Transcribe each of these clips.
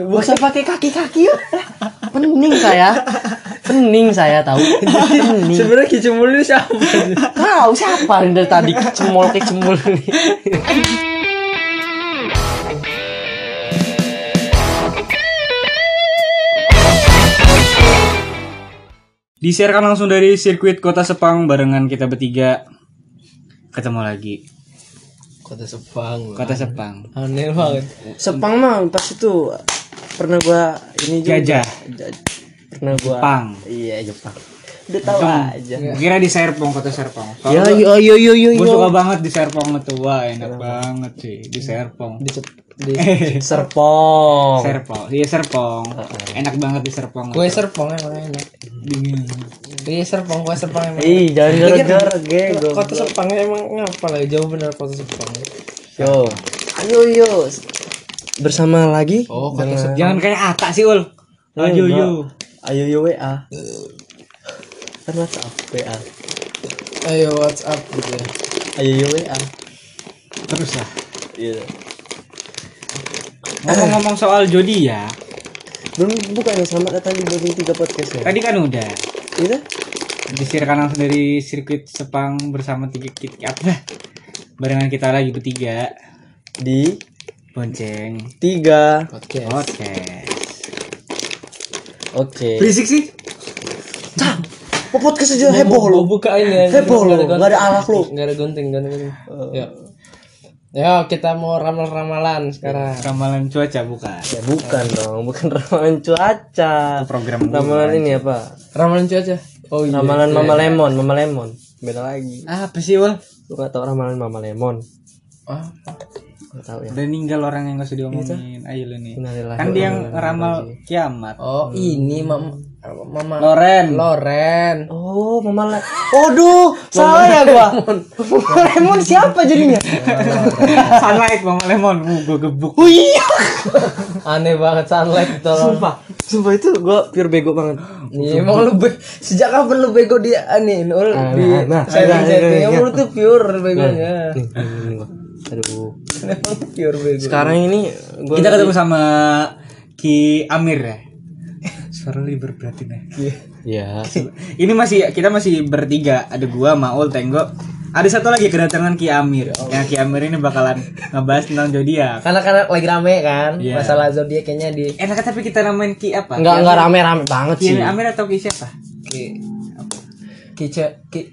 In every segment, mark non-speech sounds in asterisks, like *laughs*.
Gak usah pakai kaki-kaki yuk. Pening saya. Pening saya tahu. Pening. Sebenarnya kicumul ini siapa? Tahu siapa yang dari tadi kecemol kecemol nih. Disiarkan langsung dari sirkuit Kota Sepang barengan kita bertiga. Ketemu lagi Kota Sepang. Kota Sepang. Aneh banget. Sepang mah pas itu pernah gua ini juga. Gajah. Ja- Pernah gua. Jepang. Iya Jepang. Udah tahu aja. Kira di Serpong, Kota Serpong. Ya yo yo yo yo gue yo. suka banget di Serpong itu. Wah, enak banget sih di Serpong. Di, di *laughs* Serpong. Serpong. Iya Serpong. Enak banget di Serpong. kue serpong emang enak. Dingin. Iya serpong, kue serpong emang. Ih, jangan gara-gara gego. Kota Sepang emang ngapa lah? Jauh bener kota Sepang. Yo. Ayo yo. Bersama lagi Oh, dengan. Jangan kayak Ata sih, Ul. Ayo Enggak. yo. Ayo yo WA. Kan WhatsApp WA. Ayo WhatsApp gitu ya. Ayo yo WA. Terus lah. Iya. Ngomong-ngomong soal Jody ya. Belum bukan yang selamat datang di Bobby tiga podcast ya. Tadi kan udah. Iya. Disiarkan langsung dari sirkuit Sepang bersama tiga kita apa? Barengan kita lagi bertiga. Di Bonceng. tiga. Podcast. Podcast. Oke. Berisik sih. Oh, podcast aja heboh lu. Lu buka ini ya. Heboh lu. Gak ada alak lu. Gak ada gunting, gak ada gunting. Ya. Ya, kita mau ramal-ramalan sekarang. Ramalan cuaca bukan. Ya bukan dong, bukan *laughs* ramalan cuaca. Program. Ramalan ini apa? Ramalan cuaca. Oh iya. Ramalan Mama Lemon, Mama Lemon. Beda lagi. Apa sih, Wal? Lu gak tau ramalan Mama Lemon? Ah, Gak tau ya. Udah ninggal orang yang gak usah diomongin. Ayo lu nih. Kan dia yang raji'un. kiamat. Oh, ini mama mama Loren. Loren. Oh, Mama Lemon. Waduh, salah ya gua. Mama Lemon siapa jadinya? Sunlight Bang Lemon. Uh, gua gebuk. Oh iya. Aneh banget sunlight tolong. Sumpah, sumpah itu gua pure bego banget. Iya, emang lu be- sejak kapan lu bego dia aneh nul Ah, di nah, nah, nah, nah, emang nah. lu tuh pure begonya. Nih, nih, nih. Aduh. *laughs* Pure bego. Sekarang ini gua Kita ketemu sama Ki Amir ya. Suara lu berarti nih. Ya. Ini masih kita masih bertiga. Ada gua, Maul, Tenggo. Ada satu lagi kedatangan Ki Amir. Yang Ki Amir ini bakalan ngebahas tentang zodiak. Karena karena lagi rame kan Iya. masalah zodiak kayaknya di Enak tapi kita namain Ki apa? Enggak enggak rame-rame banget Ki sih. Amir atau Ki siapa? ki ki, Gitu.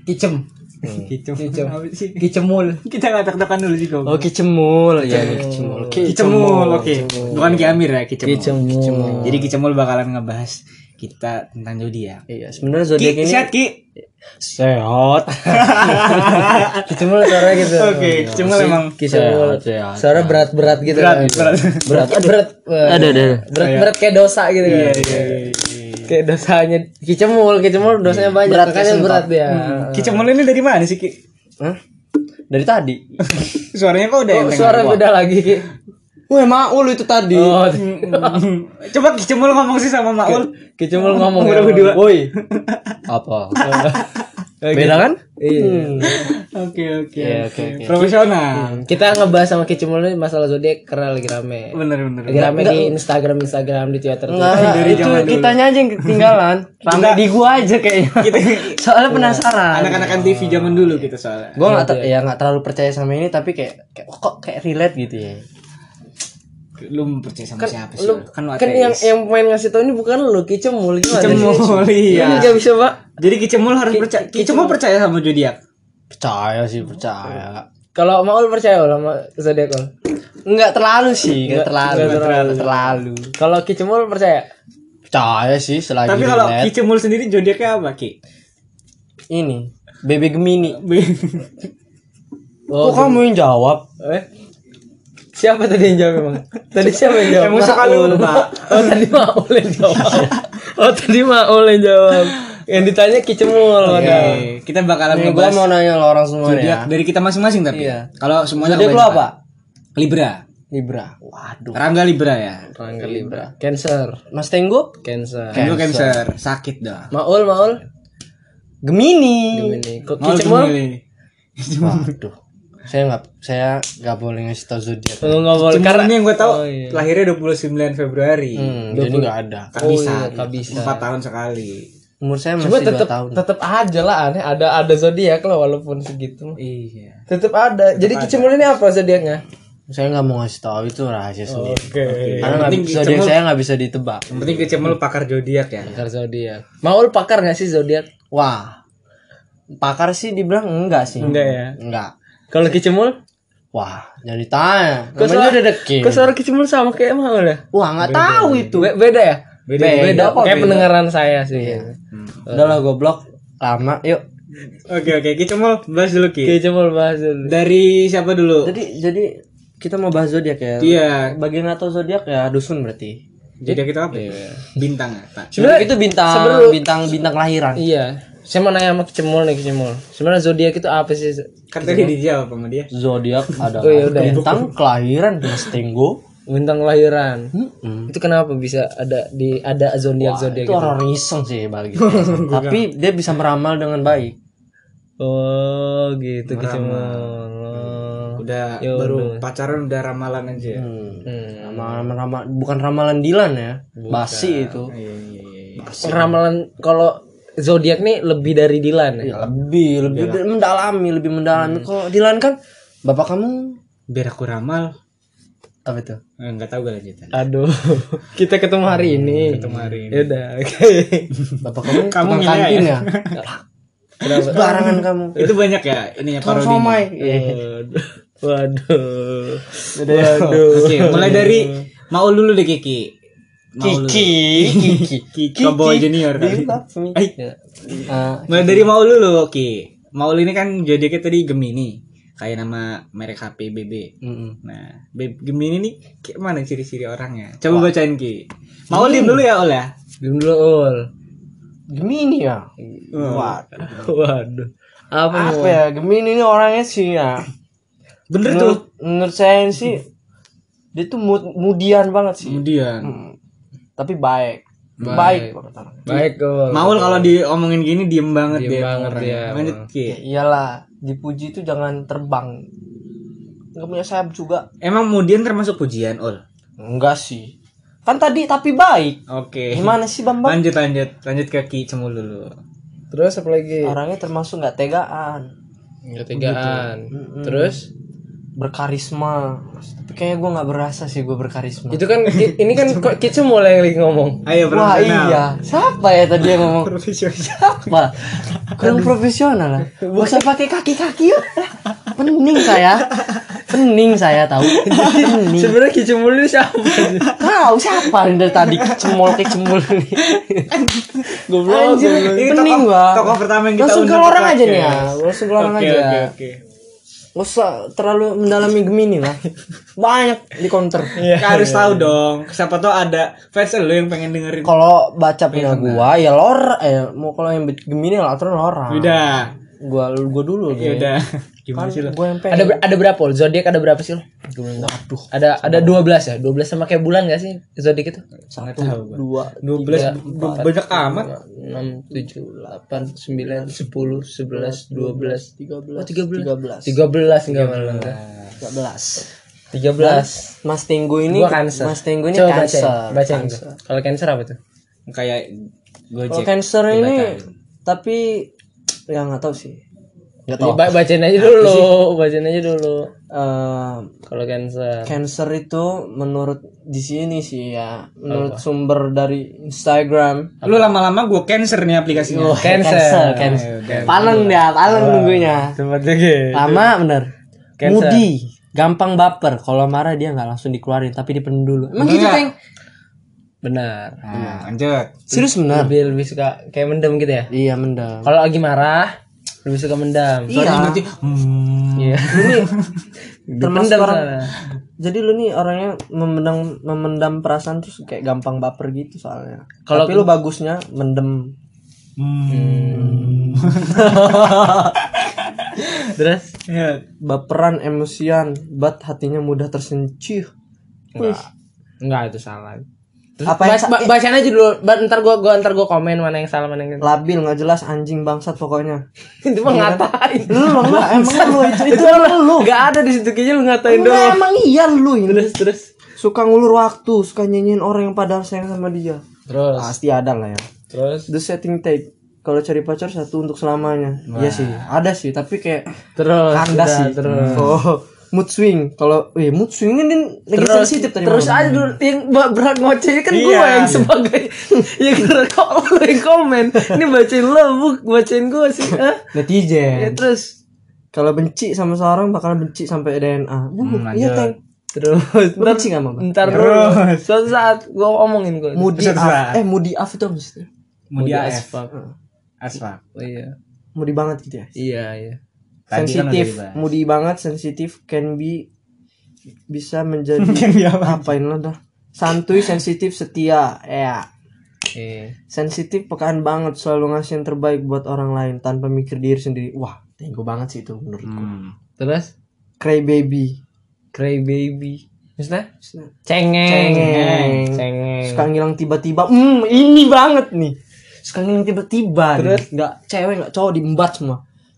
kicem Sih? kicemul. Kita nggak tek-tekan dulu sih kok. Oh, Kicemul. Ya, Kicemul. Ki Cemul, oke. Bukan Ki Amir ya, Ki Cemul. Kicemul. Jadi Ki Cemul bakalan ngebahas kita tentang zodiak. Iya, sebenarnya zodiak ini sehat Ki. sehat. *laughs* Kicemul suara gitu. Oke, Ki Cemul emang Kicemul. Sehat, sehat, Suara berat-berat gitu. berat, kan. berat. berat berat Ada, ada. berat-berat kayak dosa gitu kan Iya, iya, iya. Kayak dosanya kicemul kicemul dosanya banyak Berat makanya kayak berat dia Ki Cemul ini dari mana sih Ki? Hah? Dari tadi. *laughs* Suaranya kok udah enteng suara beda lagi Ki? Wah, Maul itu tadi. oh *laughs* Coba Ki Cemul ngomong sih sama Maul. kicemul ngomong Udah ya. berdua. Woi. Apa? *laughs* Beda kan? iya *laughs* Oke, oke, Iya, oke. oke, oke. Profesional. kita ngebahas sama kicemul ini masalah zodiak karena lagi rame Bener, bener. lagi rame di Instagram Instagram di Twitter Enggak, Dari itu kitanya aja yang ketinggalan. *laughs* Rame di gua aja kayaknya. *laughs* Kita Soalnya penasaran. anak-anakan TV zaman dulu kita soalnya. Gua nggak ter- ya nggak terlalu percaya sama ini tapi kayak, kayak kok kayak relate gitu ya. Lu percaya sama siapa sih? lu kan lu kan ateis. yang yang main ngasih tau ini bukan lu kicemul gimana Kicemul, *laughs* iya. Enggak bisa pak Jadi Ki Cemul harus percaya. Ki Cemul percaya sama zodiak. Percaya sih, percaya. kalau Maul percaya Ul, sama zodiak Ul? Enggak terlalu sih, enggak terlalu. nggak terlalu. terlalu. kalau kicemul percaya Percaya sih selagi Tapi kalau Ki relate. Cemul sendiri zodiaknya apa, Ki? ini Bebe Gemini. oh *laughs* Kok kamu yang jawab? eh siapa tadi yang jawab emang tadi siapa yang jawab Yang suka Maul. lupa. *laughs* oh tadi Maul yang jawab oh tadi Maul yang jawab yang ditanya kicemul. Oke, kita bakalan Nih, ngebahas mau nanya lo orang semua ya. dari kita masing-masing tapi. Iya. Kalau semuanya Zodiak lo apa? Libra. Libra. Waduh. Rangga Libra ya. Rangga Libra Cancer Mas Tenggo? Cancer Gue Cancer, sakit dah. Maul Maul Gemini. ini kok kicemul milih. Waduh. Saya nggak saya nggak boleh ngasih tahu zodiak. Lu nggak boleh Karena karena yang gue tahu Oh, iya. lahirnya 29 Februari. Hmm, jadi nggak ada. Kabisa. Oh, iya, kabisa. Empat tahun sekali. Umur saya masih dua tetep tahun. tetep aja lah aneh ada ada zodiak lah walaupun segitu. Iya. Tetep ada. Jadi kicimul ini apa zodiaknya? Saya nggak mau ngasih tahu itu rahasia sendiri. Oke. Karena nggak penting zodiak saya nggak bisa ditebak. Yang penting kecemul pakar zodiak ya. Pakar zodiak. Maul pakar nggak sih zodiak? Wah, pakar sih dibilang enggak sih. Enggak ya. Enggak. Kalau kicimul? Wah, jangan ditanya. Kok Namanya suara- udah deket. Kok suara kicimul sama kayak Maul ya? Wah, nggak tahu itu. Be- beda ya? Beda. Beda. kok Kayak beda? pendengaran saya sih. Udahlah goblok. Lama, yuk. Oke oke kecemul bahas dulu Ki. Kicimul bahas dulu. Dari siapa dulu? Jadi jadi kita mau bahas zodiak ya. Iya. Bagi yang nggak tahu zodiak ya dusun berarti. Zodiak itu apa? Bintang ya, Pak. Zodiak itu bintang sebelum- bintang bintang kelahiran. Iya. Saya mau nanya sama kicimul nih kicimul. Sebenarnya zodiak itu apa sih? Kan tadi dijawab sama dia. Zodiak *laughs* ada Oh, ya udah ya. bintang kelahiran Mas Tenggo. Bintang kelahiran. Mm-mm. Itu kenapa bisa ada di ada zodiak zodiak Itu orang iseng sih bagi. *laughs* Tapi dia bisa meramal dengan baik. Oh, gitu kicimul. Oh. Udah Ya baru pacaran udah ramalan aja. Hmm. Hmm. Ramalan, ramalan- bukan ramalan Dilan ya. Basi itu. Iya iya iya. Ramalan kalau zodiak nih lebih dari Dilan ya. Ya, lebih lebih mendalami, lebih mendalami. Kalau Dilan kan bapak kamu Biar aku ramal. apa itu? Eh, Nggak tahu gue lanjutan. Aduh, *laughs* kita ketemu hari ini. Ketemu hari ini. Ya udah, *laughs* oke. Bapak kamu *laughs* Kamu kantin ya? ya? Barangan kamu. Itu banyak ya ininya Tukang parodi. somai. Waduh. Waduh. Oke, mulai dari Maul dulu deh Kiki. Maul. Kiki, *laughs* Kiki, Kiki Cowboy Junior kali. Eh, Ah, mulai dari Maul dulu, Ki. Maul ini kan zodiaknya tadi Gemini. Kayak nama merek HP BB. Nah, Gemini nih kayak mana ciri-ciri orangnya? Coba bacain Ki. Maul diem dulu ya, Ol ya. Diem dulu, Ul. Gemini ya. Waduh. Waduh. Apa, Apa ya? Gemini ini orangnya sih ya. Bener tuh. Menurut, menurut saya sih dia tuh mudian banget sih. Kemudian Hmm. Tapi baik. Baik. Baik, Ul. Maul kalau diomongin gini diem banget Diem dia. banget dia, Lanjut Ki. Ya iyalah, dipuji itu jangan terbang. Enggak punya sayap juga. Emang kemudian termasuk pujian, Ol? Enggak sih. Kan tadi tapi baik. Oke. Gimana sih Bambang? Lanjut lanjut lanjut ke Ki Cemul dulu. Terus apa lagi? Orangnya termasuk nggak tegaan, Ketigaan. Mm-mm. Terus berkarisma. Tapi kayaknya gue nggak berasa sih gue berkarisma. itu kan ini kan *laughs* kok kita mulai lagi ngomong. Ayo Wah iya, siapa ya tadi yang ngomong? Profesional. Siapa? Kurang profesional lah. Gak usah pakai kaki-kaki yuk. Pening saya. Pening saya tahu. Pening. Sebenarnya kicimul ini siapa? Tahu siapa yang dari tadi cemol ke cemol ini. Goblok. Anjir, goblok. Ini pening gua. tokoh pertama yang kita Langsung ke orang aja nih ya. Langsung ke orang Oke, aja. Oke oke. Gak usah terlalu mendalami Gemini lah. Banyak di counter. *laughs* Kita harus tahu dong. Siapa tahu ada fans lu yang pengen dengerin. Kalau baca punya gua ya lor eh mau kalau yang Gemini lah terus Lora. Udah. Gua gua dulu Ya udah. *laughs* Kan Gimana sih lu? gua yang Ada ada berapa? Ul? Zodiak ada berapa sih? Ul? Waduh. Ada ada 12 ya? 12 sama kayak bulan gak sih zodiak itu? Nggak tahu gua. Dua. 12 Tiga, banyak amat. 6 7 8 9 10 11 12 Tiga Oh, belas. 13. Tiga belas. 13 enggak malah. Tiga belas. 13. Mas Tenggo ini Gua cancer. Mas Tenggo ini Coba cancer. gua. Kalau cancer apa tuh? Kayak Kalau Gojek. cancer ini tapi ya nggak tahu sih. Nggak Ya, tahu. ba- bacain aja dulu, bacain aja dulu. Eh, Kalau cancer. cancer itu menurut di sini sih ya, menurut sumber dari Instagram. Lu lama-lama gua cancer nih aplikasinya. Cancer. cancer. udah. Paleng dia, paleng nunggunya. Tempat lagi. Lama bener. Cancer. Moody, gampang baper. Kalau marah dia nggak langsung dikeluarin, tapi dipendam dulu. Emang gitu. Teng? Benar. Nah, lanjut. Serius bener? Lebih lebih suka kayak mendem gitu ya. Iya, mendem. Kalau lagi marah lebih suka mendam. Iya. Nanti hmm, Iya. *laughs* Lu nih termasuk Dipendam orang sana. jadi lu nih orangnya memendam memendam perasaan tuh kayak gampang baper gitu soalnya. Kalau- Tapi lu bagusnya mendem. hmm. *laughs* Terus Ya, baperan emosian, bat hatinya mudah tersencih. enggak. Enggak itu salah. Apa yang Bahas, ba- bahasin aja dulu. Ntar gua gua ntar gua komen mana yang salah mana yang labil nggak jelas anjing bangsat pokoknya. *laughs* itu mah ngatain. Lu emang lu *laughs* itu itu lu. Enggak ada di situ kayaknya lu ngatain doang. emang iya lu ini. Terus terus. Suka ngulur waktu, suka nyanyiin orang yang padahal sayang sama dia. Terus. Pasti ada lah ya. Terus. The setting tape. Kalau cari pacar satu untuk selamanya. Iya sih, ada sih, tapi kayak Terus. kandas sih. Terus. Oh, mood swing. Kalau eh mood swing ini lagi Terus, sensitif tadi terus malam. aja dulu yang berat ngoceh kan gue Iya. yang sebagai *laughs* yang kok yang komen ini bacain lo bu bacain gue sih ya netizen. terus Kalau benci sama seorang bakalan benci sampai DNA. Iya, lanjut. Teng. terus Lu benci gak sama? ntar dulu suatu saat gue omongin gue Terserah. Af. Eh, Moody Af itu apa sih? Mudi AF. asfak Asfak. oh iya Moody banget gitu ya. iya iya Tadi kan sensitif, dibahas. moody banget, sensitif, can be bisa menjadi *laughs* Can be apa? apain lo dah. Santuy, sensitif, setia, ya. iya Sensitif, pekaan banget, selalu ngasih yang terbaik buat orang lain tanpa mikir diri sendiri. Wah, tenggo banget sih itu menurutku. Hmm. terus Cry baby, cry baby maksudnya cengeng Cengeng. cengeng suka ngilang tiba-tiba. Hmm, ini banget nih. Suka ngilang tiba-tiba. Terus nggak cewek nggak cowok diembat semua.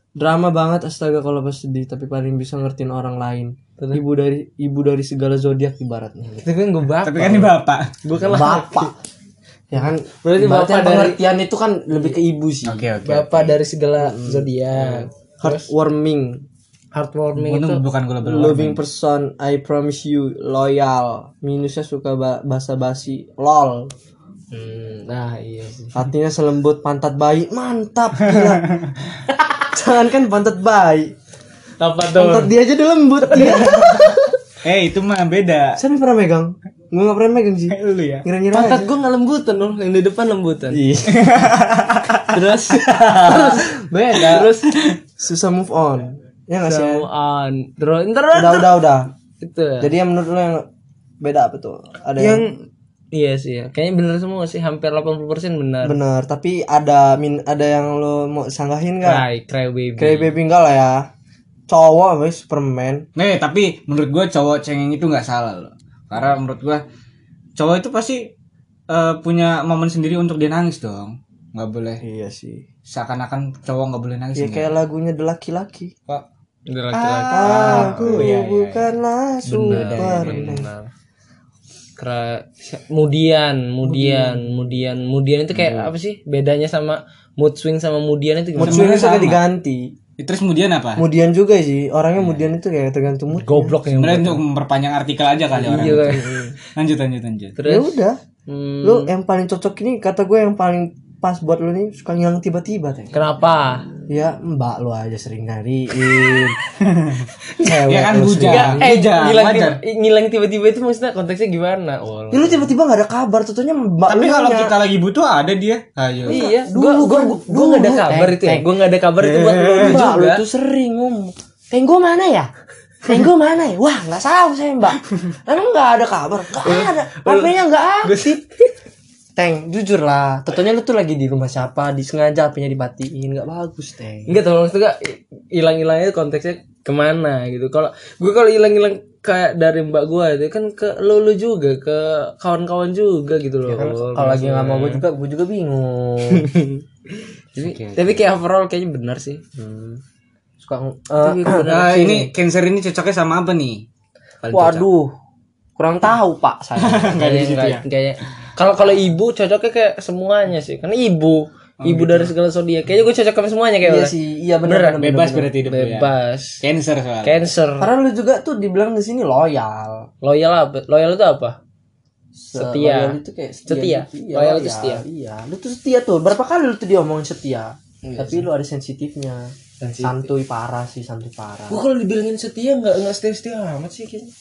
Drama banget astaga kalau pas sedih tapi paling bisa ngertiin orang lain. Ibu dari ibu dari segala zodiak ibaratnya. tapi kan gue bapak. Tapi kan ini bapak. gue kan bapak. Ya kan Berarti bapak dari- pengertian itu kan lebih ke ibu sih. Oke oke. bapak dari segala zodiak. Heartwarming. Heartwarming Itu itu bukan gula loving person I promise you loyal. Minusnya suka ba basa basi lol. Hmm, nah iya sih. Hatinya selembut pantat bayi mantap gila *laughs* jangan kan pantat bayi. Apa pantat dia aja udah lembut *laughs* dia. Eh itu mah beda. saya pernah megang? Gue gak pernah megang sih. Lu ya. ngira-ngira pantat gue nggak lembutan loh. Yang di depan lembutan. *laughs* Ih, terus? Beda. Terus? Susah move on. Ya nggak sih? Come on. Terus? Ntar udah udah udah. Itu Jadi yang menurut lo yang beda apa tuh? Ada yang, yang iya sih ya kayaknya bener semua sih hampir 80% benar benar, tapi ada min ada yang lo mau sanggahin nggak? cry cry baby Kayak baby enggak lah ya. Cowok wes Superman. Nih tapi menurut gua cowok cengeng itu nggak salah loh. Karena menurut gua cowok itu pasti eh, punya momen sendiri untuk dia nangis dong. Nggak boleh Iya sih. seakan-akan cowok nggak boleh nangis. Ya enggak. kayak lagunya The Laki-Laki. Pak. Udah laki-laki Aku iya, iya, iya. bukanlah benar Superman. benar Kera- kemudian kemudian kemudian kemudian itu kayak apa sih bedanya sama mood swing sama kemudian itu Mood gimana? swing itu sama. diganti. Ya, Terus kemudian apa? Kemudian juga sih, orangnya kemudian itu kayak tergantung mood. goblok yang Sebenarnya untuk memperpanjang artikel aja kali orang. iya kan *laughs* Lanjut lanjut lanjut. Ya terus udah. hmm, Lu yang paling cocok ini kata gue yang paling pas buat lu nih suka ngilang tiba-tiba teh. kenapa Ya mbak lu aja sering nyariin. *laughs* Cewek Ya kan lu bujang. eh Bujang, ngilang ngilang tiba-tiba itu maksudnya konteksnya gimana oh, Ya lu tiba-tiba gak ada kabar, tentunya mbak Tapi kalau kita lagi butuh ada dia. Ayo. iya Dulu, gua gua dulu, gua nggak ada kabar eh, itu ya eh. gua nggak ada kabar itu buat lu Mbak lu juga tuh sering ngomong. Tenggo mana ya? Tenggo mana ya? Wah nggak tahu saya mbak. Emang nggak ada kabar? Nggak ada. HP-nya nggak aktif. Teng, jujur lah. Tentunya lu tuh lagi di rumah siapa? Disengaja HP-nya dimatiin. Nggak bagus, Teng. Enggak tahu maksudnya hilang-hilangnya konteksnya ke mana gitu. Kalau gue kalau hilang-hilang kayak dari mbak gue itu kan ke lu lu juga ke kawan-kawan juga gitu loh. Kalau lagi nggak mau gue juga, gue juga bingung. *laughs* tapi, tapi kayak overall kayaknya benar sih. Suka ng- eh, *clears throat* Nah, ini cancer ini cocoknya sama apa nih? Paling cocok. waduh, kurang tahu pak saya. *laughs* Kayaknya kalau kalau ibu cocoknya kayak semuanya sih. Karena ibu ibu dari segala zodiak. Kayaknya gue cocok sama semuanya kayak Iya sih, iya benar. benar, Bebas benar. berarti hidup lu ya. Bebas. Cancer soalnya. Cancer. Karena lu juga tuh dibilang di sini loyal. Loyal apa? Loyal itu apa? Setia. Loyal itu kayak setia. Setia. gitu. Iya, Loyal itu setia. Iya, lu tuh setia tuh. Berapa kali lu tuh diomongin setia? Tapi lu ada sensitifnya. Santuy parah sih, santuy parah. Gue kalau dibilangin setia nggak nggak setia setia amat sih kayaknya.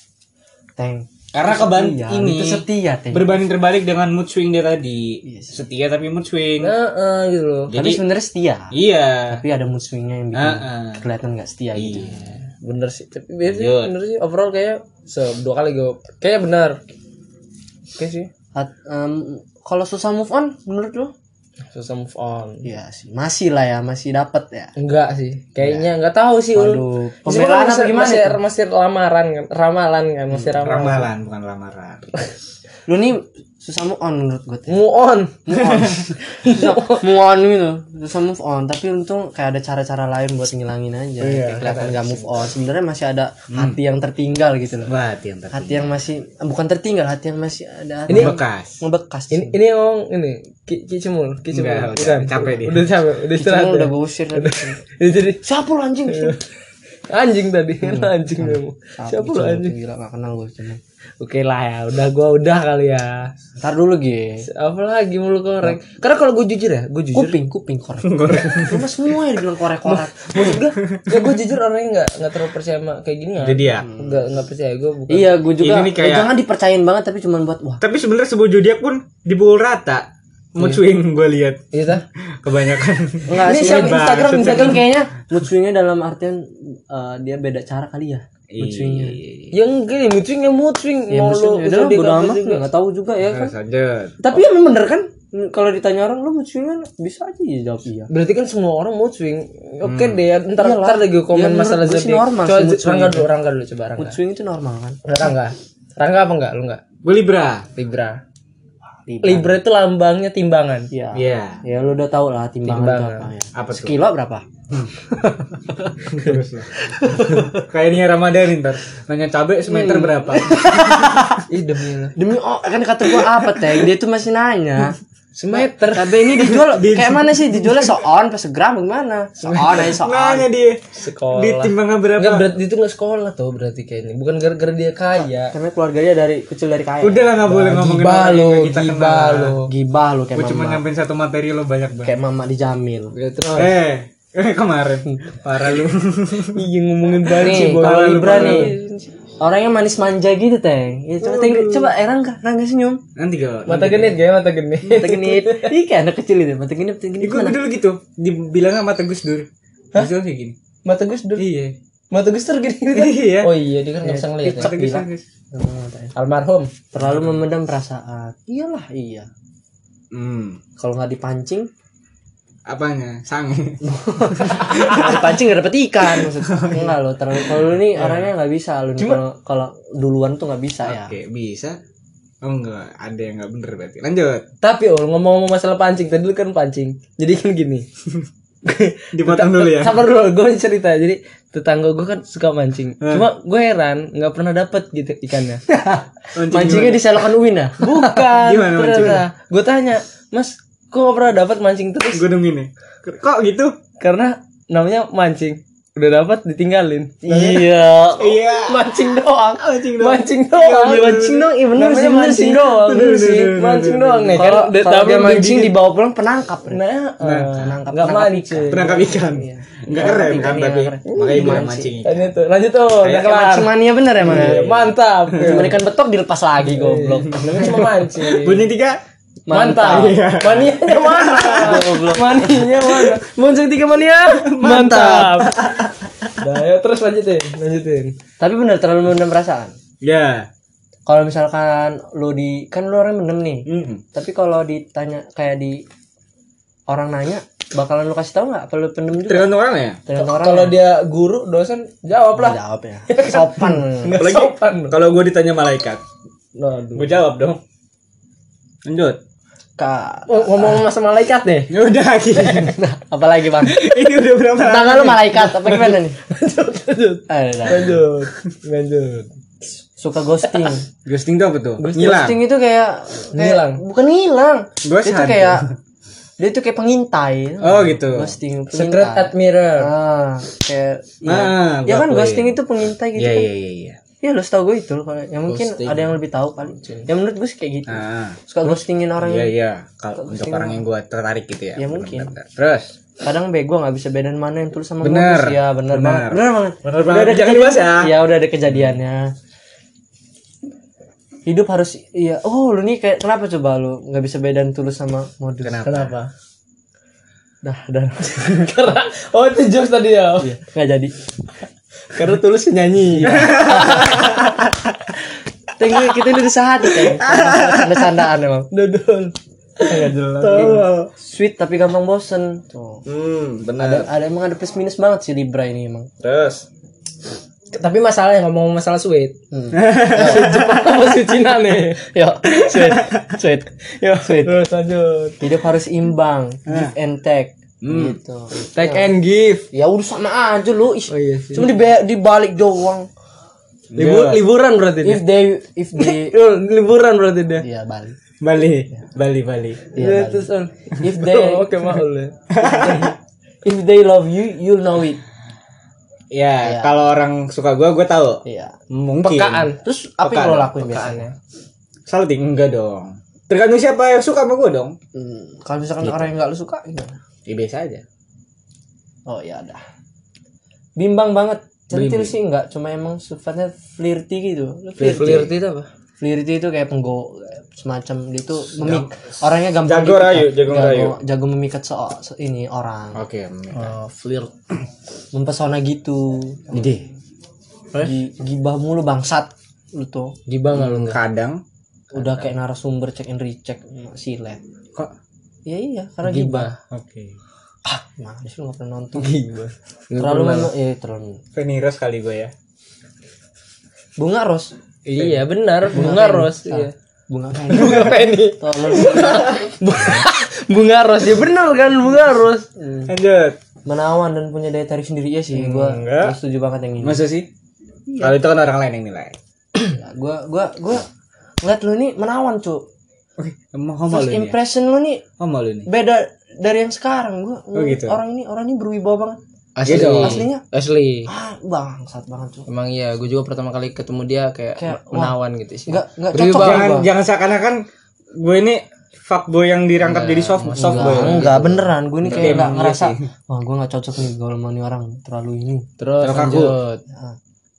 Teng. Karena keban Iya, ini itu setia, Teng. berbanding terbalik dengan mood swing dia tadi. Setia tapi mood swing. Nah, gitu loh. Tapi Jadi sebenarnya setia. iya. Tapi ada mood swingnya yang bikin Heeh. kelihatan nggak setia gitu. Bener sih. Tapi biasa Lanjut. bener sih. Overall kayak se dua kali gue kayaknya benar. Oke sih. At- em, kalau susah move on menurut lu? Susah move on. Iya sih, masih lah ya, masih dapat ya. Enggak sih. Kayaknya enggak tahu sih. Waduh, pembelaan apa gimana masih, masih lamaran kan, ramalan kan, masih ramalan. Ramalan bukan lamaran. *laughs* Lu nih susah move on menurut gue Teng. Move on. move on. *laughs* Susah move on gitu. Susah move on. Tapi untung kayak ada cara-cara lain buat ngilangin aja. Iya, Kayak kelihatan nggak move on. sebenarnya masih ada hati yang tertinggal gitu loh. Wah, hati yang hati yang masih eh, bukan tertinggal hati yang masih ada ini bekas. ngebekas Ini ini ngomong ini Ki, Ki Cemul, Ki Cemul. Enggak, udah capek dia. Udah capek, udah istirahat. Udah gue usir jadi siapa lu anjing anjing tadi, *laughs* anjing kamu. Siapa lu anjing? gila gak kenal gue cuma Oke lah ya, udah gua udah kali ya. ntar dulu Gi Apa lagi mulu korek? Karena kalau gue jujur ya, gue jujur. kuping kuping korek Cuma semua yang dibilang korek-korek *laughs* Maksud gue, ya gue jujur orangnya nggak nggak terlalu percaya sama kayak gini ya. Jadi ya. Nggak nggak percaya gue bukan. Iya gue juga Ini nih kayak- eh, Jangan dipercayain banget Tapi cuma buat Wah Tapi sebenarnya sebuah zodiak pun dipukul rata. Mood swing gue lihat Iya tah? kebanyakan. Enggak Ini sih siapa. Instagram Instagram kayaknya Mood swingnya dalam artian eh, Dia beda cara kali ya Mood swingnya Yang enggak mood swing yang mood swing Ya mau mood swing lu Udah bodo amat juga. Gak tau juga ya kan lanjut. Tapi emang bener kan Kalau ditanya orang Lu mood swingan Bisa aja ya jawab iya Berarti kan semua orang mood swing. Oke deh, ntar Iyalah. ntar lagi komen Ya, masalah zodiak. normal Coba mood swing Rangga itu. dulu, Rangga dulu coba Rangga. Mood swing itu normal kan Rangga. Rangga apa enggak? Lu enggak? Gue Libra. Libra. Libra. Libra itu lambangnya timbangan. Iya Iya. Ya lu udah tau lah timbangan, itu Timbangan. apa ya Apa tuh? Sekilo berapa? Terus lah. Kayaknya Ramadan ntar nanya cabe semeter berapa? *laughs* Ih demi lu. Demi oh kan kata gua apa teh Dia tuh masih nanya Semeter. Cabe ini dijual *laughs* kayak mana sih? Dijualnya seon pas segram gimana? Seon aja seon. Nanya dia. Sekolah. Di timbangan berapa? Enggak berarti itu enggak sekolah tuh berarti kayaknya. Bukan gara-gara dia kaya. Karena keluarganya dari kecil dari kaya. Udah lah nggak boleh ngomongin Gibah yang lo, nggak kita gibah kenal. lo. Gibah lu kayak Gue cuma nyampein satu materi lo banyak banget. Kayak mama dijamil. Ya, terus Eh, eh kemarin *laughs* parah lu. *laughs* iya ngomongin banget Nih, sih kalau Libra parah nih. Orangnya manis manja gitu, Teng. Ya, coba teng, coba eh Rangga, Rangga senyum. Nanti kalau Mata genit kayak mata genit. Mata genit. *laughs* Ih, kayak anak kecil itu. Mata genit, mata genit. Gue dulu gitu, dibilang sama mata Gus Dur. Gus Dur kayak gini. Mata Gus Dur. Iya. Mata Gus Dur gini *laughs* gitu. Iya. Oh iya, dia kan nggak bisa ngeliat ya. Mata Gus Dur. Gus. Almarhum. Terlalu memendam perasaan. Iyalah, iya. Hmm. Kalau nggak dipancing, Apanya? Sange. nggak *laughs* dipancing nggak dapet ikan maksudnya. *laughs* Enggak lo, terlalu kalau lu nih orangnya nggak bisa lu nih kalau kalau duluan tuh nggak bisa ya. Oke, bisa. Oh enggak, ada yang enggak bener berarti. Lanjut. Tapi oh ngomong-ngomong masalah pancing, tadi lu kan pancing. Jadi kan gini. *laughs* Dipotong dulu ya. Sabar dulu, gue cerita. Jadi tetangga gue kan suka mancing. Cuma gue heran nggak pernah dapet gitu ikannya. Mancingnya di selokan Uin ya? Bukan. Gimana mancingnya? Gue tanya, Mas, kok gak pernah dapat mancing terus? Gue nungguin nih. Kok gitu? Karena namanya mancing. Udah dapat ditinggalin. Iya. Iya. Mancing doang. Mancing dong. Mancing doang. Iya, mancing dong, iya bener Namanya sih, bener mancing sih. doang. Sih. Mancing doang nih. Kan Kalau udah kalau tapi dia mancing dibawa pulang penangkap. Bre. Nah, penangkap, nggak penangkap mancing. Penangkap ikan. Enggak keren kan Ikan, tapi iya, makanya bilang Mancing. mancing ikan. Lanjut tuh, lanjut tuh. Mancing mania bener ya mana? Iya, Mantap. Cuma ikan betok dilepas lagi goblok. Cuma mancing. Bunyi tiga. Mantap. Iya. Manianya mana? Manianya mana? Muncul tiga mania. Mantap. Nah, ya terus lanjutin, lanjutin. Tapi bener terlalu mendem perasaan. Ya. Kalau misalkan lu di kan lu orang mendem nih. Mm. Tapi kalau ditanya kayak di orang nanya bakalan lu kasih tahu nggak? Apa lu pendem juga? Tergantung orang ya. Tergantung orang. Kalau dia guru, dosen jawab lah. jawab ya. Sopan. *laughs* Nggak Apalagi sopan. kalau gue ditanya malaikat, Aduh. gue jawab dong. Lanjut. Kak. Oh, ngomong sama malaikat deh. *laughs* Ya udah gitu. Nah, *laughs* apalagi bang? *laughs* Ini udah berapa? Tetangga lu malaikat apa gimana nih? lanjut, lanjut, lanjut. Suka ghosting. Ghosting tuh apa tuh? Ngilang. Ghosting itu kayak, kayak Ngilang. bukan ngilang. Ghost itu kayak dia itu kayak pengintai. Oh gitu. Ghosting Secret pengintai. admirer. Ah, kayak ya, Ah, ya kan ghosting itu pengintai gitu Iya kan. iya iya iya. Ya lu tau gue itu kalau ya mungkin Ghosting. ada yang lebih tahu kali. Ya menurut gue sih kayak gitu. Ah. Suka ghostingin orang Iya yang iya. Kalau untuk orang yang gue tertarik gitu ya. Ya, mungkin. Benar, benar. Terus. kadang bego nggak bisa bedain mana yang tulus sama Bener. modus. Ya bener, Bener. banget. Bener banget. Bener Udah banget. ada Jangan dibahas ya. Ya udah ada kejadiannya. Hidup harus iya. Oh, lu nih kayak kenapa coba lu nggak bisa bedain tulus sama modus? Kenapa? Kenapa? Dah, dah. *laughs* Karena oh itu jokes tadi ya. Nggak jadi. Karena tulus nyanyi. Teng, kita udah sehati, Teng. Canda-candaan emang. Dodol. Enggak jelas. Sweet tapi gampang bosen. Tuh. Hmm Ada, ada emang ada plus minus banget sih Libra ini emang. Terus. Tapi masalahnya ngomong masalah sweet. Hmm. *laughs* Sweet Jepang apa sweet Cina nih? Yo, sweet, sweet. Ya, sweet. Terus lanjut. Hidup harus imbang, give and take. Gitu. Take and give. Ya udah sama aja lu. Oh iya sih. Cuma di dibalik doang. Libur, liburan berarti dia. If they if they *laughs* liburan berarti dia. Iya balik. Bali, Bali, Bali. Iya, terus on. If they Oh, *laughs* Oke, maul ya. *laughs* if they love you, you'll know it. Ya, kalau orang suka gua, gua tahu. Iya. Mungkin. Pekaan. Terus apa yang Pekaan, lo lakuin biasanya? Pekaannya. Salting enggak dong. Tergantung siapa yang suka sama gua dong. Hmm, kalau misalkan orang yang nggak lu suka gimana? Ya biasa aja. Oh ya dah. Bimbang banget. Centil sih enggak, cuma emang sifatnya flirty gitu. Flirty. Flirty itu apa? Flirty itu kayak penggo semacam dia itu memik orangnya gampang Jago rayu, jago rayu. jago memikat so, so- ini orang Oke. Oh, flirt. *clears throat* mempesona gitu Ide. Gi- gibah mulu bangsat lu tuh Gibah nggak lu? Kadang udah kayak narasumber check and recheck silet kok iya iya karena gibah. Oke. ah nah lu nggak pernah nonton Gibah. terlalu mem- eh terlalu Veniros kali gua ya. bunga ros Iya, benar. Bunga ros. Iya. bunga *laughs* kan Bunga penny. tolong *laughs* Bunga ros. Ya benar kan bunga ros. Lanjut. menawan dan punya daya tarik sendiri ya sih gua Enggak. gua setuju banget yang ini Masa sih? Kalau itu kan orang lain yang nilai. Ya, gua gua gua ngeliat lu nih menawan cu Oke, emang homo first lu nih. ya? impression lu nih Homo lu nih. beda dari yang sekarang gua Oh, gitu. orang ini orang ini berwibawa banget Asli. Iya dong. Aslinya? Asli. ah bangsat banget cu Emang iya, gue juga pertama kali ketemu dia kayak, Kayak, menawan gitu sih. nggak nggak Berwibawa. cocok Jangan gua. jangan seakan-akan gue ini fuckboy yang dirangkap jadi soft soft boy. Enggak, enggak beneran gue nih kayak Emang nggak iya ngerasa sih. wah gue nggak cocok nih kalau sama nih orang terlalu ini Terus lanjut.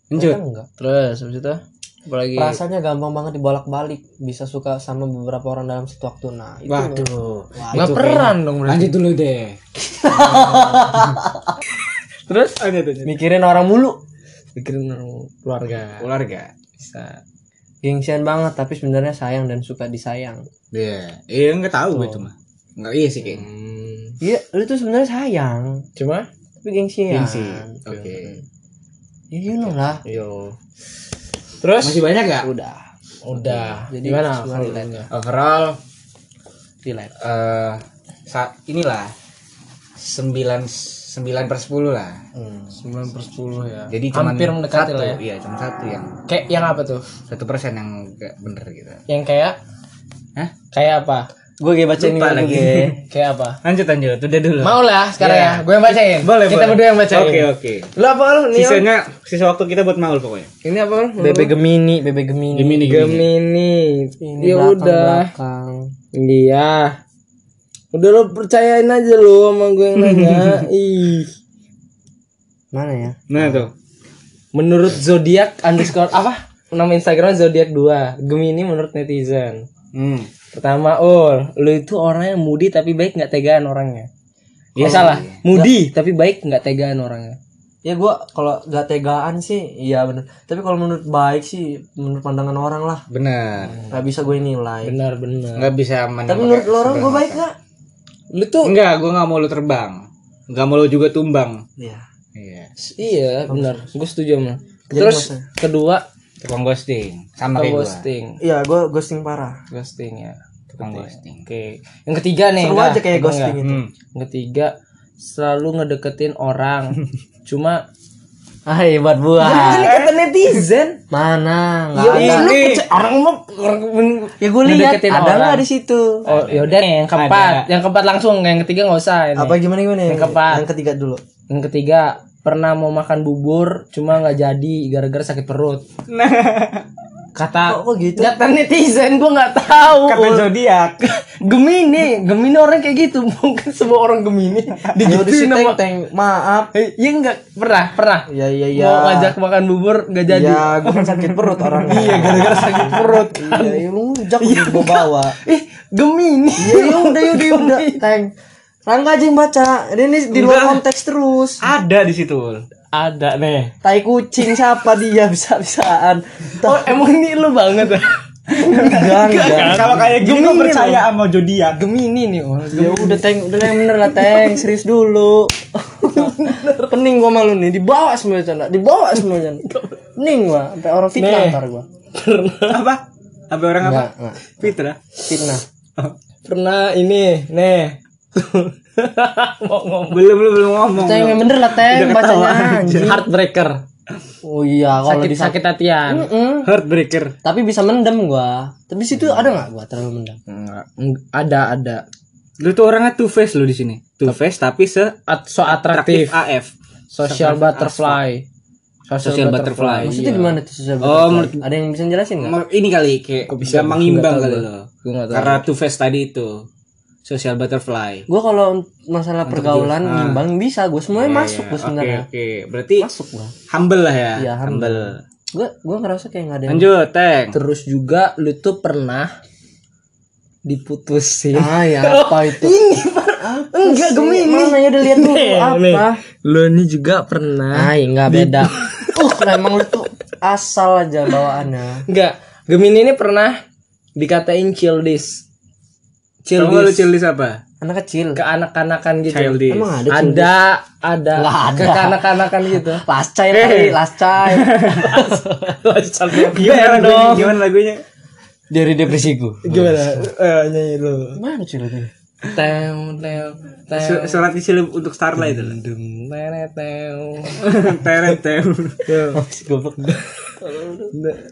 Lanjut. Enggak Terus habis itu apalagi rasanya gampang banget dibolak-balik bisa suka sama beberapa orang dalam satu waktu nah itu Waduh. nggak peran dong berarti. Lanjut dulu deh. *laughs* Terus Lanjut lanjut. mikirin orang mulu pikirin keluarga Keluarga. bisa. gengsian banget tapi sebenarnya sayang dan suka disayang Iya. Iya enggak tahu gue cuma. Enggak iya sih kayaknya. Hmm, iya lu tuh sebenarnya sayang cuma tapi gengsian Gengsi. Oke. ya you know lah yo. Terus Masih banyak gak? udah udah. Jadi gimana? Overall relate eh saat inilah sembilan sembilan per sepuluh lah. hmm. 9 per 10 ya. Jadi cuma hampir mendekati satu, lah ya. Iya, cuma satu yang Kayak yang apa tuh? satu persen yang gak bener gitu. Yang kayak Hah? kayak apa? Gue kayak baca ini Lupa lagi lagi. *laughs* Kayak apa? Lanjut lanjut, udah dulu. Mau lah sekarang Iya. ya. Gue yang bacain. Boleh, Kita boleh. berdua yang bacain. Oke, oke. Lu apa lu? Nih. Sisanya sisa waktu kita buat maul pokoknya. Ini apa lu? bebe gemini bebe gemini Gemini, Gemini. ini Ya belakang, udah. belakang. Iya. Udah lo percayain aja lu sama gue yang nanya. *laughs* Ih. mana ya Nah tuh. Menurut zodiak underscore apa? Nama Instagram zodiak 2. Gemini menurut netizen. Hmm. Pertama, Ul, lu itu orang yang moody tapi baik nggak tegaan orangnya. Iya Eh, salah, moody tapi baik nggak tegaan orangnya. ya gua kalau gak tegaan sih iya bener tapi kalau menurut baik sih menurut pandangan orang lah Bener. nggak bisa gue nilai Benar benar. Nggak bisa tapi menurut lo orang gue baik gak Lu tuh Enggak, gue nggak mau lu terbang. Nggak mau lu juga tumbang. iya Iya. iya benar, gue setuju sama. Terus kedua Tukang ghosting. Sama kayak gue. ghosting, iya gue ghosting parah ghosting ya. Tukang ghosting. Oke, yang ketiga nih. seru enggak, aja kayak enggak, ghosting enggak. itu Hmm. Yang ketiga selalu ngedeketin orang. *laughs* Cuma ah hebat buah ini kata netizen. mana nggak Ya, ada lu percaya- orang mau orang ya gue lihat ada orang. nggak di situ Oh, yaudah nih, yang keempat, yang keempat langsung, yang ketiga nggak usah. Ini. apa gimana gimana Yang keempat. yang ketiga dulu Yang ketiga pernah mau makan bubur, cuma nggak jadi gara-gara sakit perut. Kata kok, kok gitu kata netizen gue nggak tahu. Kata zodiak. *laughs* Gemini, Gemini orang kayak gitu. *laughs* Mungkin semua orang Gemini ya digituin teng sama teng maaf Eh, Iya enggak pernah, pernah. ya ya ya Mau ngajak makan bubur nggak jadi. ya gue kan sakit perut orang *laughs* Iya, gara-gara sakit perut. iya ya lu ngajak gue bawa Ih, Gemini. Iya ya udah ya udah ya udah teng Rangga aja yang baca ini di luar konteks terus. Ada di situ. Ada nih. tai kucing siapa dia? Bisa bisaan Oh, emang ini lu banget. Enggak enggak. Kalau kayak gini gue percaya sama zodiak. Gemini nih oh. ya udah teng udah yang bener lah teng. Serius dulu. Pening gua malu nih. Dibawa semua canda dibawa semua canda pening gua sampai orang fitnah Nih. ntar gua. Apa? Apa orang apa? Fitra. fitnah. Pernah ini, nih. Ngomong Belum belum belum ngomong. teng yang bener lah teng bacanya heartbreaker. oh iya kalau Sakit di sakit hatian. Mm-mm. Heartbreaker. tapi bisa mendem gua tapi situ ada nggak gua terlalu mendem Enggak. Eng- Ada ada. Lu tuh orangnya two face lu di sini. Two face tapi se At- so atraktif. AF. Social butterfly. Social butterfly. maksudnya gimana tuh susah Oh, menurut ada yang bisa jelasin nggak Mau- ini kali kayak bisa? gampang imbang kali lo. Karena two face tadi itu social butterfly. gua kalau masalah pergaulan Ah. ngimbang bisa gua semuanya masuk gua Oke sebenarnya oke. Berarti masuk gua humble lah ya. Iya, humble. humble. gua gua ngerasa kayak nggak ada yang Lanjut, Teng. Terus juga lu tuh pernah diputusin. *laughs* ah ya apa *laughs* itu Enggak Gemini mana ya udah lihat dulu apa Lu ini juga pernah. ah ya nggak beda *laughs* uh emang lu tuh asal aja bawaannya Enggak. Gemini ini pernah dikatain childish. Nggak lu Childish. apa? anak kecil Ke anak-anakan gitu. Childish. emang ada Ada, ada. Nggak ada. Ke kanak-kanakan gitu. *laughs* last child kali last child *laughs* Gimana lagunya? Gimana lagunya? dari depresiku Gimana? Eh, nyanyi dulu. mana cuy lagunya Teo, teo, teo. Su- Surat isi lu untuk Starlight itu. Dum, teret, teo. Teret tem. oh, goblok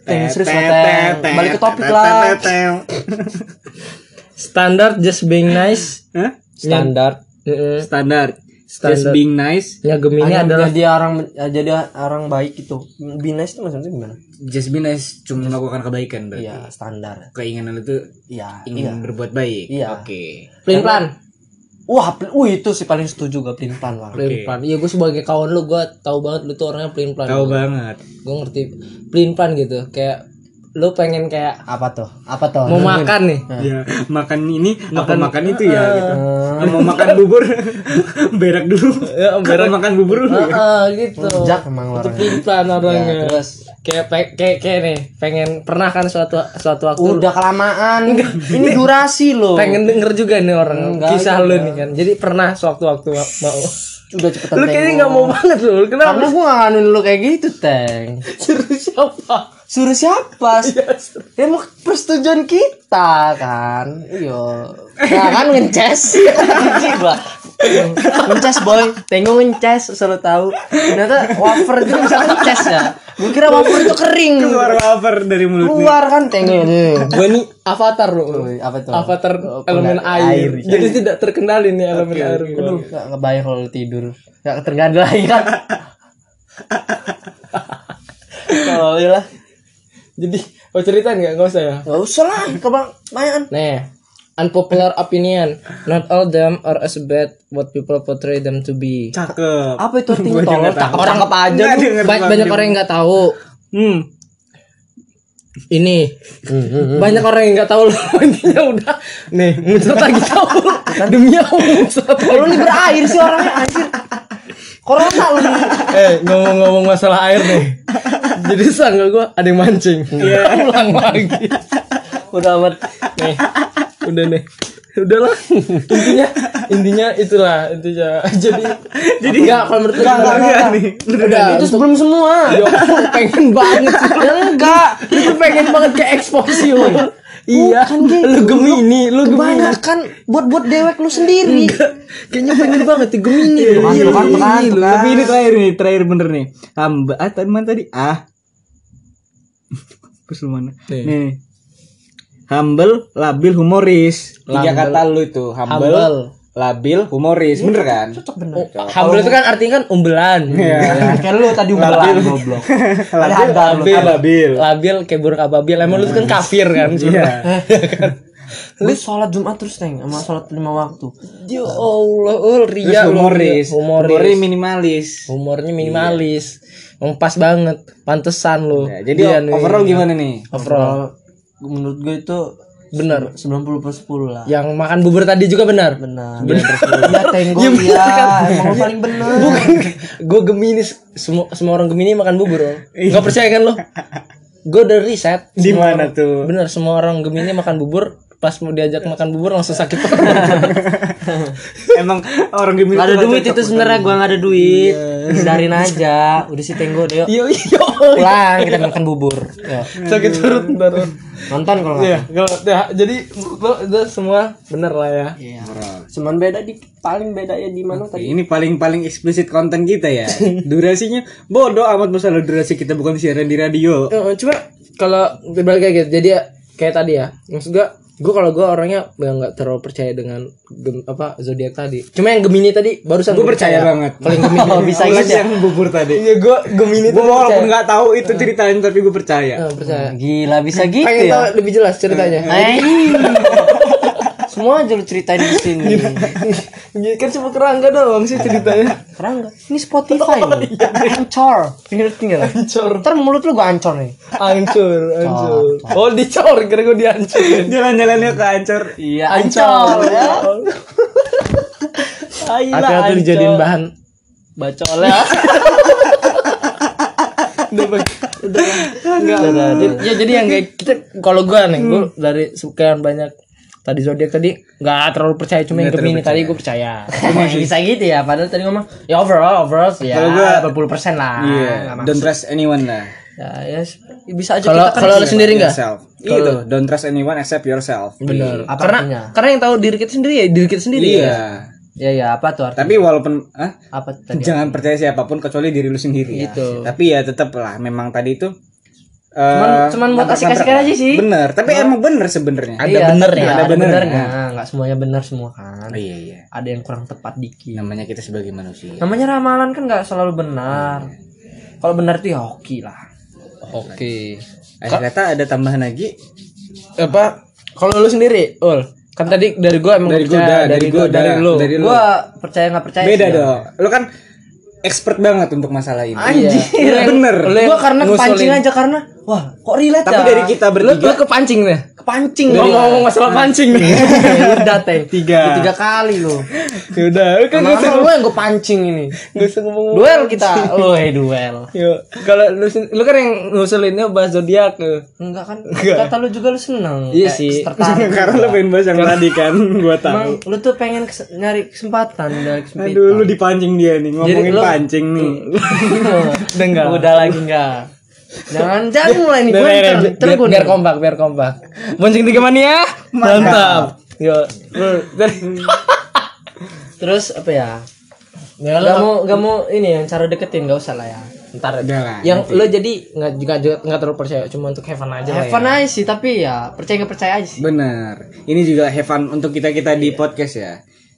Teng, serius lah, Teng. balik ke topik lah *laughs* Standar just being nice. Hah? Standar. Heeh. Standar. Standar. Just being nice. Ya Gemini Hanya adalah jadi orang jadi orang baik itu binas itu maksudnya gimana Just be nice cuma melakukan kebaikan berarti. iya standar Keinginan lu tuh iya ingin iya berbuat baik. Iya. Oke. plain plan. wah pl- uh itu sih paling setuju gak pelin plan lah Plain plan. Iya gue sebagai kawan lu gue tahu banget lu tuh orangnya plain plan. Tahu banget. Gue ngerti plain plan gitu. Kayak lu pengen kayak apa tuh apa tuh mau makan nih. Ya, makan ini apa makan itu ya gitu. Eh. Mau makan bubur *laughs* berak dulu. Ya, berak. Makan bubur dulu. Ah, gitu. Jak emang orangnya orangnya. Ya, terus Kayak pe- kayak kayak nih pengen pernah kan suatu suatu waktu udah kelamaan ini durasi loh pengen denger juga nih orang Enggak, kisah enggak. lu nih kan. Jadi pernah sewaktu-waktu ma- mau. udah cepetan Lu kayaknya nggak mau banget lu. Kenapa? karena gua gak nganuin lu kayak gitu teng *laughs* Suruh siapa? Suruh siapa? *laughs* Ya mau persetujuan kita kan? Iyo nah kan *laughs* ngeces. Ngeces boy. Tengok ngeces selalu tahu. Ternyata wafer itu bisa ngeces ya. Gua kira wafer itu kering. Keluar wafer dari mulut nih. keluar kan? Tengok Gue nih avatar. Woi, apa tuh Avatar Oh, elemen air. air. Jadi tidak terkendali nih elemen air. gua. Aduh, gak ngebayang kalau tidur. Gak terganda lagi kan? *laughs* Kalau lah Jadi mau cerita nggak? Nggak usah ya. Gak usah lah Kebanyakan Nih, unpopular opinion. Not all them are as bad what people portray them to be. Cakep. Apa itu *laughs* artinya tahu. Orang apa aja Nggak lu denger Ba- gua. banyak orang yang nggak tahu. Hmm. Ini banyak orang yang nggak tahu loh. *laughs* Intinya udah nih muncrat lagi tahu. *laughs* Demi Allah muncrat Kalau lu berair sih orangnya anjir Corona lu nih eh ngomong-ngomong masalah air nih. Jadi sangga gue ada yang mancing. Iya. *laughs* Ulang lagi. Udah amat. Nih. Udah nih. Udahlah. Intinya intinya itulah. Intinya. Jadi jadi nggak kalau menurut enggak, enggak. nih. Udah, itu sebelum semua. Yo, pengen banget sih. Enggak. Lu pengen banget kayak eksposur iya Bukan, Geng. lu gemini lu gemini Kebanyakan buat-buat dewek lu sendiri kayaknya pengen banget ya gemini Tuh kan, tuh kan, tuh kan, tuh kan. Tapi ini terakhir nih, terakhir bener nih. Hamba, ah tadi mana tadi? Ah. *laughs* Terus lu mana? Nih. Nih. Humble, labil, humoris. Tiga kata lu itu. Humble, Humble. Labil, humoris. Bener kan? Cocok bener humble itu kan artinya kan umbelan Iya. *laughs* Kayak lu tadi umbelan goblok *laughs* Labil, labil, labil. labil kayak buruk ababil emang lu kan kafir kan Iya. *laughs* Lu sholat Jumat terus Teng Sama sholat lima waktu ya Allah oh, Terus ria lu, humoris. humoris Humornya minimalis. humornya minimalis Emang pas banget pantesan lu Ya, jadi Dia nih. overall gimana nih? overall Menurut gue itu bener. 90 per 10 lah. Yang makan bubur tadi juga benar. Benar Iya Teng gue *laughs* iya Emang paling bener. Gue Gemini semua semua orang Gemini makan bubur Om. nggak percaya kan lo gue udah riset Di mana tuh? bener semua orang Gemini makan bubur pas mau diajak makan bubur langsung sakit perut *laughs* Emang orang Gak ada duit itu sebenarnya gua nggak ada duit. Hindarin *laughs* aja. Udah sih tenggo deh. yuk. iya iya Pulang kita makan bubur. Yuk. sakit perut ntar Nonton kalau nggak. Iya, ya, jadi lo itu semua bener lah ya. Iya. Cuman beda di paling beda ya di mana tadi? Ini paling paling eksplisit konten kita ya. *laughs* Durasinya bodoh amat masalah durasi kita bukan siaran di radio. Eh, Cuma kalau kayak gitu, jadi ya, kayak tadi ya, maksud gua gue kalau gue orangnya yang nggak terlalu percaya dengan gem, apa zodiak tadi. Cuma yang Gemini tadi barusan Gue gua percaya banget. Yang Gemini *laughs* Oh, bisa gitu ya? yang bubur tadi. Iya gue Gemini Gue walaupun percaya. nggak tahu itu ceritanya tapi gue percaya. Eh, percaya. Gila bisa gitu Pengen tahu ya. lebih jelas ceritanya. *laughs* Semua aja lu ceritain di sini. *laughs* Iya, kan cuma kerangga doang sih ceritanya. Keren nggak? Ini Spotify loh. Ancor. Ngerti nggak? Ancur, Ntar mulut lu gua ancor nih. ancur, ancur. Oh dicor, kira gue dihancurin. Jalan-jalannya ke Ancor. Iya Ancor. ya. Hati-hati dijadiin bahan bacol ya. Udah, udah, enggak. Ya jadi yang kayak kita kalau gua nih, gua dari sekian banyak tadi zodiak tadi nggak terlalu percaya cuma *laughs* yang Gemini tadi gue percaya. bisa gitu ya. Padahal tadi ngomong ya overall overall ya Kalau gua- 80% lah. Iya. Nggak Don't trust anyone lah. Ya, ya bisa aja Kalau kita kan kalau sih. sendiri enggak? Yourself. Itu. Don't trust anyone except yourself. Bener. Apa karena artinya? karena yang tahu diri kita sendiri ya diri kita sendiri ya. Iya. Ya ya apa tuh artinya? Tapi walaupun ah, apa tadi? jangan percaya siapa pun kecuali diri lu sendiri. Gitu. Tapi ya tetap lah memang tadi itu Cuman eh, cuman buat asik-asikan lah. aja sih. Bener, tapi emang bener sebenarnya. Ada Iya, benernya, ada Ada benernya. Enggak semuanya benar semua kan. Oh, iya iya. Ada yang kurang tepat dikit. Namanya kita sebagai manusia. Namanya ramalan kan nggak selalu benar. Kalau benar tuh ya hoki lah. Oke. Eh, ternyata ada tambahan lagi. Apa kalau lu sendiri, Ul? Kan tadi dari gua emang Dari gua percaya, udah, dari gua gua, dari lu. dari lu. Gua percaya nggak percaya. Beda sih, ya. dong. Lu kan expert banget untuk masalah ini. Anjir. Iya, bener. Lu Gua karena kepancing aja karena wah kok relate Tapi ya? dari kita Lu, bertiga lu kepancing deh. kepancing Gua dari- ngomong masalah pancing nih. *laughs* udah teh *laughs* Tiga. tiga kali lo Udah, kan gak usah Mana lu yang gue pancing ini gak usah ngomong. duel kita *laughs* oh duel Yo, kalau lu lu kan yang ngusulinnya bahas zodiak tuh. enggak kan kata lu juga lu seneng Iya sih. tertarik karena lu pengen bahas yang tadi kan, gua tahu. Emang lu tuh pengen kes- nyari kesempatan dari kesempitan Aduh, lu dipancing dia nih, ngomongin lu- pancing nih. Udah enggak. udah lagi enggak jangan jangan mulai nih gue ntar biar, kompak, biar kompak. Bonceng tiga mania. Mantap. Yo, terus apa ya ya, Gak mau gak mau ini yang cara deketin gak usah lah ya ntar lah. yang lo jadi nggak juga nggak terlalu percaya cuma untuk have fun aja lah have ya. aja sih tapi ya percaya nggak percaya aja sih Bener. Ini juga have fun untuk kita-kita di podcast ya.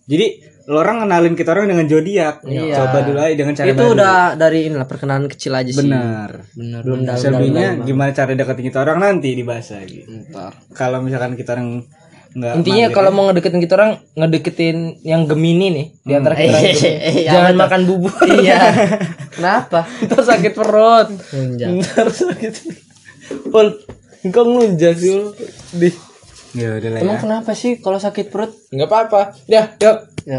Jadi, lo orang kenalin kita orang dengan zodiak. Iya. Coba dulu aja dengan cara itu baru. udah dari inilah perkenalan kecil aja sih. Bener. bener belum dalam Selebihnya gimana cara deketin kita orang nanti dibahas lagi. ntar. Kalau misalkan kita orang nggak intinya kalau mau ngedeketin kita orang ngedeketin yang gemini nih di antara *laughs* kita. orang itu. Iya, jangan makan bubur. *laughs* Iya. Kenapa? Ntar sakit perut. Ntar sakit. Ul, engkau ngelunjak sih Ul. di. Ya udah lah ya. emang kenapa sih kalau sakit perut? Nggak apa-apa. Ya yuk. Ya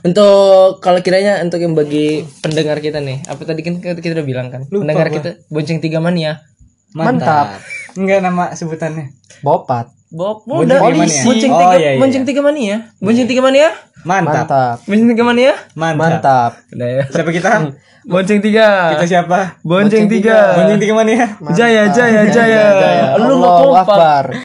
Untuk kalau kiranya untuk yang bagi pendengar kita nih, apa tadi kan kita kita udah bilang kan, pendengar kita bonceng tiga mania. mantap Enggak nama sebutannya. bopat Bob, Bonceng udah tiga mania. bonceng Oh, tiga, iya, iya. bonceng tiga mania, bonceng tiga mania, Mantap. mantap bonceng tiga mania. Mantap. mantap Udah ya. Siapa kita? *laughs* Bonceng tiga. kita siapa? Bonceng tiga. Bonceng tiga mana ya? Jaya, jaya, jaya. Lu nggak Allahu kompak.